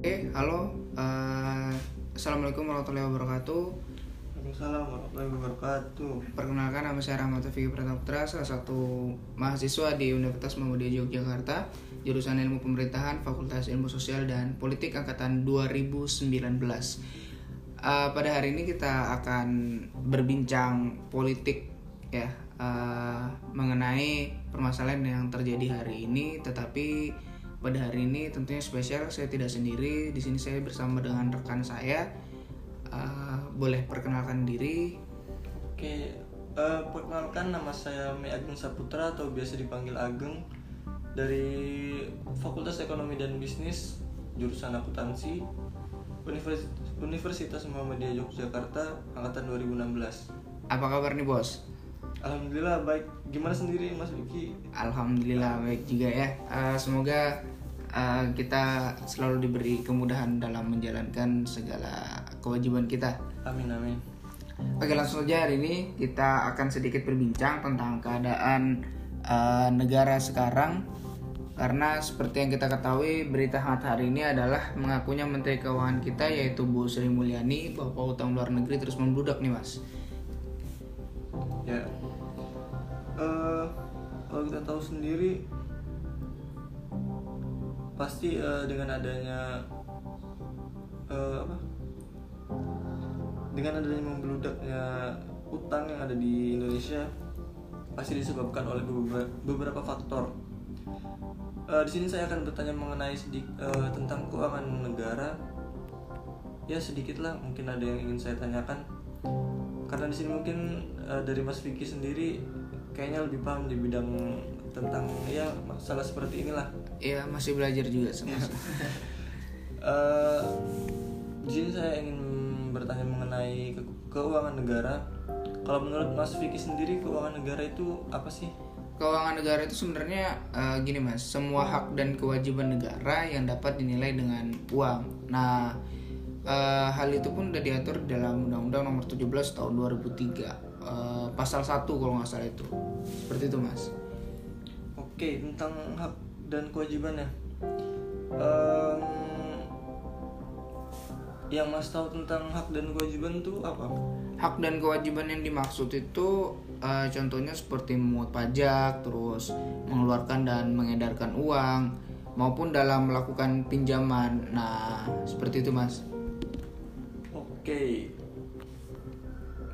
Oke, halo. Uh, Assalamualaikum warahmatullahi wabarakatuh. Waalaikumsalam warahmatullahi wabarakatuh. Perkenalkan nama saya Rahmat Fikri Prataputra, salah satu mahasiswa di Universitas Muhammadiyah Yogyakarta, jurusan Ilmu Pemerintahan, Fakultas Ilmu Sosial dan Politik angkatan 2019. Uh, pada hari ini kita akan berbincang politik ya uh, mengenai permasalahan yang terjadi hari ini, tetapi pada hari ini tentunya spesial saya tidak sendiri. Di sini saya bersama dengan rekan saya. Uh, boleh perkenalkan diri? Oke uh, perkenalkan nama saya Mi Agung Saputra atau biasa dipanggil Ageng dari Fakultas Ekonomi dan Bisnis jurusan akuntansi Universitas, Universitas Muhammadiyah Yogyakarta angkatan 2016 apa kabar nih bos Alhamdulillah baik. Gimana sendiri Mas Vicky? Alhamdulillah baik juga ya. Uh, semoga uh, kita selalu diberi kemudahan dalam menjalankan segala kewajiban kita. Amin amin. Oke langsung saja hari ini kita akan sedikit berbincang tentang keadaan uh, negara sekarang karena seperti yang kita ketahui berita hangat hari ini adalah mengakunya Menteri Keuangan kita yaitu Bu Sri Mulyani bahwa utang luar negeri terus membludak nih mas. Ya, uh, kalau kita tahu sendiri pasti uh, dengan adanya uh, apa dengan adanya membeludaknya utang yang ada di Indonesia pasti disebabkan oleh beberapa, faktor. Uh, di sini saya akan bertanya mengenai sedik, uh, tentang keuangan negara. Ya sedikit lah, mungkin ada yang ingin saya tanyakan. Karena di sini mungkin uh, dari Mas Vicky sendiri kayaknya lebih paham di bidang tentang ya masalah seperti inilah. Iya masih belajar juga sama. uh, saya ingin bertanya mengenai ke keuangan negara. Kalau menurut Mas Vicky sendiri keuangan negara itu apa sih? Keuangan negara itu sebenarnya uh, gini mas, semua hak dan kewajiban negara yang dapat dinilai dengan uang. Nah uh, hal itu pun sudah diatur dalam Undang-Undang Nomor 17 Tahun 2003 uh, pasal 1 kalau nggak salah itu. Seperti itu mas. Oke tentang hak dan kewajibannya um, yang mas tahu tentang hak dan kewajiban itu apa? Hak dan kewajiban yang dimaksud itu uh, contohnya seperti memungut pajak terus mengeluarkan dan mengedarkan uang maupun dalam melakukan pinjaman. Nah seperti itu mas oke.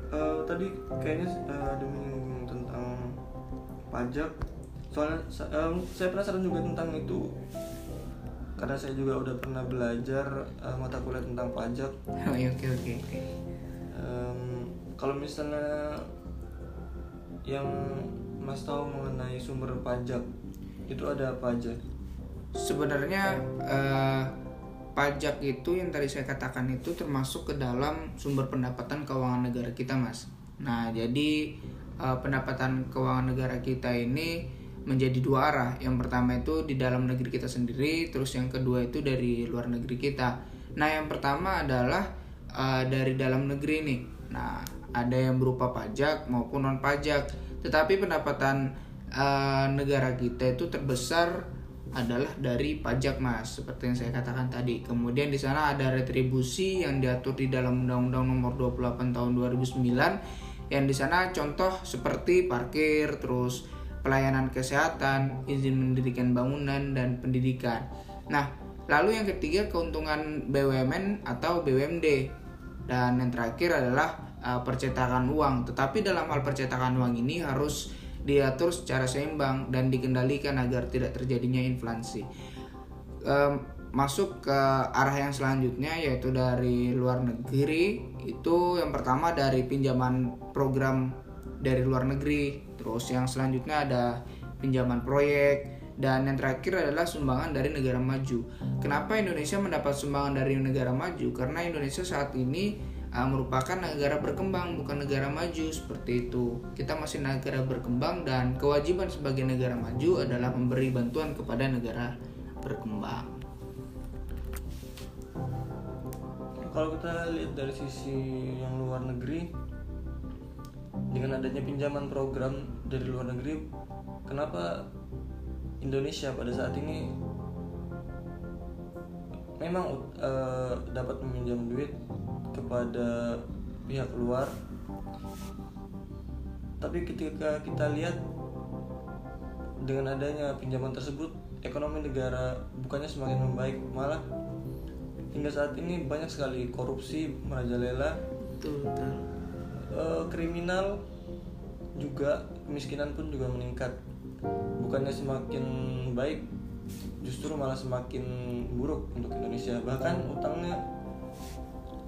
Uh, tadi kayaknya uh, ada menyinggung tentang pajak. Soalnya um, saya penasaran juga tentang itu. Karena saya juga udah pernah belajar uh, mata kuliah tentang pajak. Oke oke oke. Kalau misalnya yang mas tahu mengenai sumber pajak itu ada apa aja? Sebenarnya uh, pajak itu yang tadi saya katakan itu termasuk ke dalam sumber pendapatan keuangan negara kita, Mas. Nah, jadi uh, pendapatan keuangan negara kita ini menjadi dua arah. Yang pertama itu di dalam negeri kita sendiri, terus yang kedua itu dari luar negeri kita. Nah, yang pertama adalah uh, dari dalam negeri nih. Nah, ada yang berupa pajak maupun non pajak. Tetapi pendapatan uh, negara kita itu terbesar adalah dari pajak mas. Seperti yang saya katakan tadi. Kemudian di sana ada retribusi yang diatur di dalam undang-undang nomor 28 tahun 2009 yang di sana contoh seperti parkir terus pelayanan kesehatan izin mendirikan bangunan dan pendidikan. Nah lalu yang ketiga keuntungan BUMN atau BUMD dan yang terakhir adalah uh, percetakan uang. Tetapi dalam hal percetakan uang ini harus diatur secara seimbang dan dikendalikan agar tidak terjadinya inflasi. Um, masuk ke arah yang selanjutnya yaitu dari luar negeri itu yang pertama dari pinjaman program dari luar negeri. Terus yang selanjutnya ada pinjaman proyek dan yang terakhir adalah sumbangan dari negara maju. Kenapa Indonesia mendapat sumbangan dari negara maju? Karena Indonesia saat ini uh, merupakan negara berkembang bukan negara maju seperti itu. Kita masih negara berkembang dan kewajiban sebagai negara maju adalah memberi bantuan kepada negara berkembang. Kalau kita lihat dari sisi yang luar negeri dengan adanya pinjaman program dari luar negeri kenapa Indonesia pada saat ini memang uh, dapat meminjam duit kepada pihak luar. Tapi ketika kita lihat dengan adanya pinjaman tersebut ekonomi negara bukannya semakin membaik malah hingga saat ini banyak sekali korupsi merajalela. Betul betul. Uh, kriminal juga kemiskinan pun juga meningkat. Bukannya semakin baik justru malah semakin buruk untuk Indonesia. Bahkan utangnya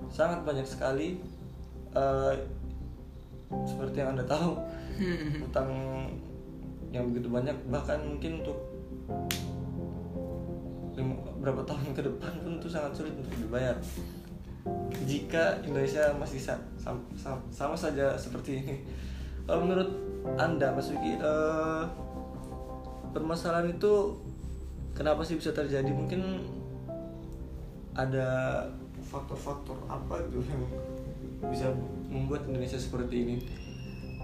sangat banyak sekali uh, seperti yang anda tahu utang yang begitu banyak. Bahkan mungkin untuk berapa tahun ke depan pun itu sangat sulit untuk dibayar. Jika Indonesia masih sama, sama, sama saja seperti ini. Kalau menurut anda Mas Wiki uh, permasalahan itu kenapa sih bisa terjadi? Mungkin ada faktor-faktor apa gitu yang bisa membuat Indonesia seperti ini?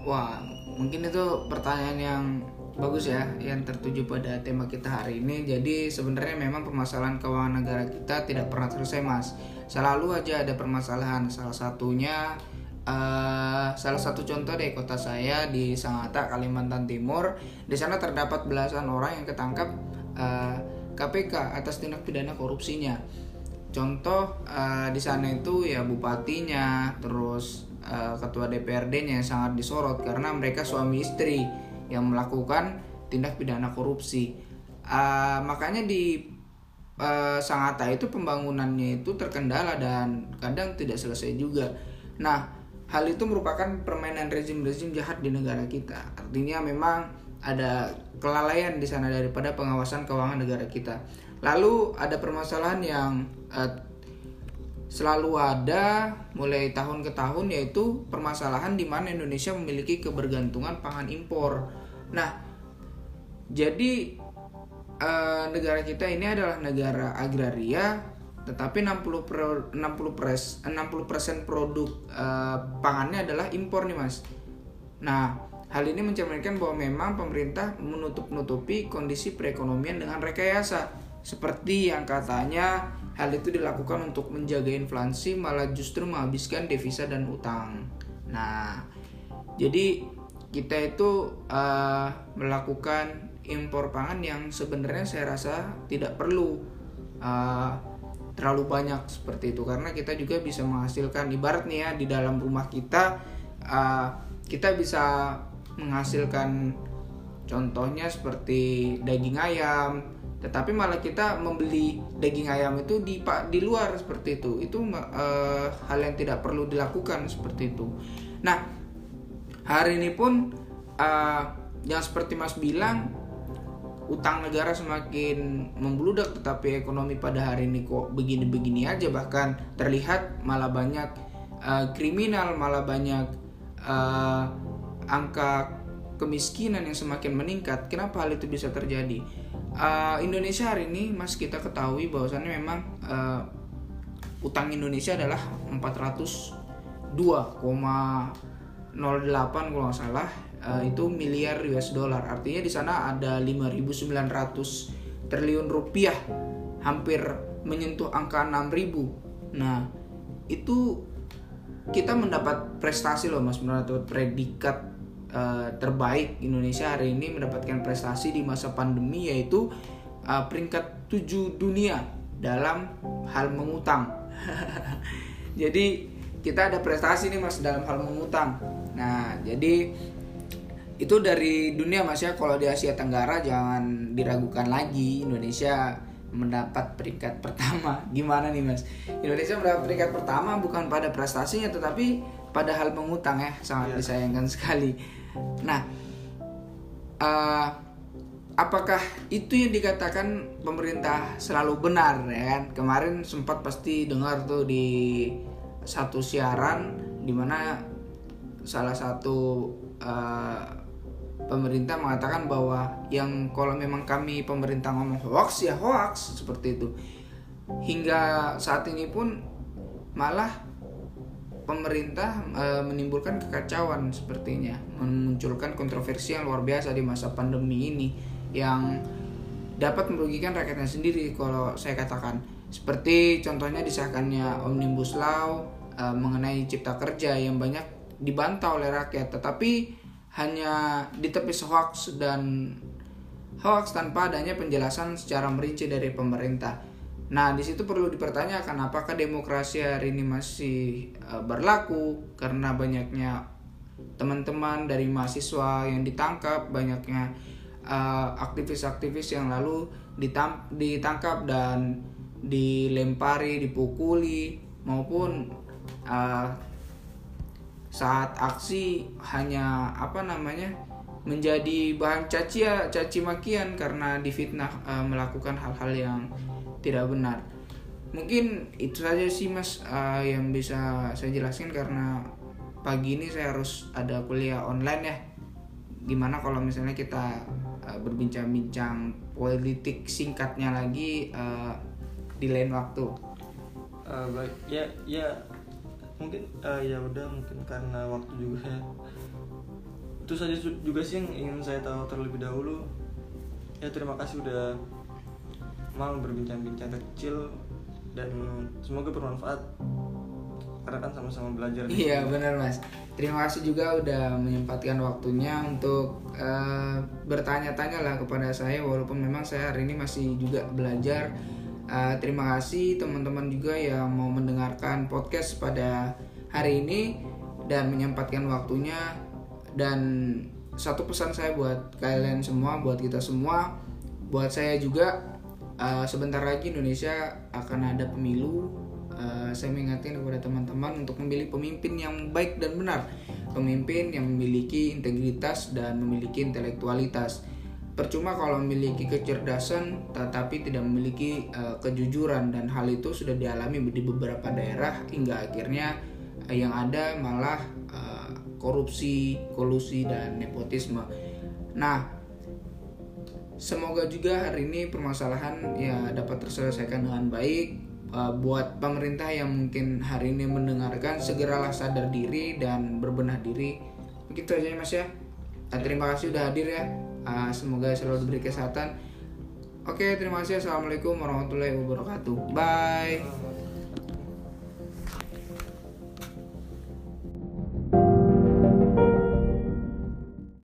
Wah mungkin itu pertanyaan yang bagus ya yang tertuju pada tema kita hari ini. Jadi sebenarnya memang permasalahan keuangan negara kita tidak pernah selesai mas. Selalu aja ada permasalahan. Salah satunya Uh, salah satu contoh deh kota saya di Sangatta Kalimantan Timur di sana terdapat belasan orang yang ketangkap uh, eh, KPK atas tindak pidana korupsinya contoh uh, di sana itu ya bupatinya terus uh, ketua DPRD-nya yang sangat disorot karena mereka suami istri yang melakukan tindak pidana korupsi uh, makanya di uh, Sangatta itu pembangunannya itu terkendala dan kadang tidak selesai juga nah Hal itu merupakan permainan rezim-rezim jahat di negara kita. Artinya memang ada kelalaian di sana daripada pengawasan keuangan negara kita. Lalu ada permasalahan yang uh, selalu ada mulai tahun ke tahun yaitu permasalahan di mana Indonesia memiliki kebergantungan pangan impor. Nah, jadi uh, negara kita ini adalah negara agraria tetapi 60 per, 60 pres, 60 persen produk uh, pangannya adalah impor nih mas. Nah hal ini mencerminkan bahwa memang pemerintah menutup-nutupi kondisi perekonomian dengan rekayasa seperti yang katanya hal itu dilakukan untuk menjaga inflasi malah justru menghabiskan devisa dan utang. Nah jadi kita itu uh, melakukan impor pangan yang sebenarnya saya rasa tidak perlu. Uh, terlalu banyak seperti itu karena kita juga bisa menghasilkan ibarat nih ya di dalam rumah kita uh, kita bisa menghasilkan contohnya seperti daging ayam tetapi malah kita membeli daging ayam itu di di luar seperti itu. Itu uh, hal yang tidak perlu dilakukan seperti itu. Nah hari ini pun uh, yang seperti Mas bilang utang negara semakin membludak tetapi ekonomi pada hari ini kok begini-begini aja. Bahkan terlihat malah banyak uh, kriminal malah banyak uh, angka kemiskinan yang semakin meningkat. Kenapa hal itu bisa terjadi uh, Indonesia hari ini mas kita ketahui bahwasannya memang uh, utang Indonesia adalah 402,08 kalau nggak salah uh, itu miliar US dollar. Artinya di sana ada 5.900 triliun rupiah, hampir menyentuh angka 6.000. Nah, itu kita mendapat prestasi loh Mas, mendapat predikat uh, terbaik Indonesia hari ini mendapatkan prestasi di masa pandemi yaitu uh, peringkat 7 dunia dalam hal mengutang. jadi kita ada prestasi nih Mas dalam hal mengutang. Nah, jadi itu dari dunia mas ya kalau di Asia Tenggara jangan diragukan lagi Indonesia mendapat peringkat pertama gimana nih mas Indonesia mendapat peringkat pertama bukan pada prestasinya tetapi pada hal mengutang ya sangat yeah. disayangkan sekali. Nah uh, apakah itu yang dikatakan pemerintah selalu benar ya kan? Kemarin sempat pasti dengar tuh di satu siaran di mana salah satu uh, pemerintah mengatakan bahwa yang kalau memang kami pemerintah ngomong hoax ya hoax seperti itu. Hingga saat ini pun malah pemerintah e, menimbulkan kekacauan sepertinya. Memunculkan kontroversi yang luar biasa di masa pandemi ini yang dapat merugikan rakyatnya sendiri kalau saya katakan. Seperti contohnya disahkannya Omnibus Law uh, mengenai cipta kerja yang banyak dibantah oleh rakyat, tetapi hanya ditepis hoax dan hoax tanpa adanya penjelasan secara merinci dari pemerintah. Nah, di situ perlu dipertanyakan apakah demokrasi hari ini masih uh, berlaku? Karena banyaknya teman-teman dari mahasiswa yang ditangkap, banyaknya aktivis aktivis-aktivis yang lalu ditangkap dan dilempari, dipukuli maupun uh, saat aksi hanya apa namanya menjadi bahan caci caci makian karena difitnah uh, melakukan hal-hal yang tidak benar. Mungkin itu saja sih mas uh, yang bisa saya jelaskan karena pagi ini saya harus ada kuliah online ya. Gimana kalau misalnya kita uh, berbincang-bincang politik singkatnya lagi uh, di lain waktu? Uh, baik. Ya ya mungkin uh, ya udah mungkin karena waktu juga ya. Itu saja juga sih yang ingin saya tahu terlebih dahulu. Ya terima kasih udah mau berbincang-bincang kecil dan semoga bermanfaat. Karena kan sama-sama belajar iya benar mas. Terima kasih juga udah menyempatkan waktunya untuk uh, bertanya-tanya lah kepada saya walaupun memang saya hari ini masih juga belajar. Uh, terima kasih teman-teman juga yang mau mendengarkan podcast pada hari ini dan menyempatkan waktunya. Dan satu pesan saya buat kalian semua buat kita semua buat saya juga uh, sebentar lagi Indonesia akan ada pemilu. Uh, saya mengingatkan kepada teman-teman untuk memilih pemimpin yang baik dan benar. Pemimpin yang memiliki integritas dan memiliki intelektualitas. Percuma kalau memiliki kecerdasan tetapi tidak memiliki uh, kejujuran. Dan hal itu sudah dialami di beberapa daerah hingga akhirnya uh, yang ada malah uh, korupsi, kolusi dan nepotisme. Nah, semoga juga hari ini permasalahan ya dapat terselesaikan dengan baik. Uh, buat pemerintah yang mungkin hari ini mendengarkan segeralah sadar diri dan berbenah diri. Begitu aja Mas ya. Uh, terima kasih sudah hadir ya. Uh, semoga selalu diberi kesehatan. Oke, terima kasih. Assalamualaikum warahmatullahi wabarakatuh. Bye.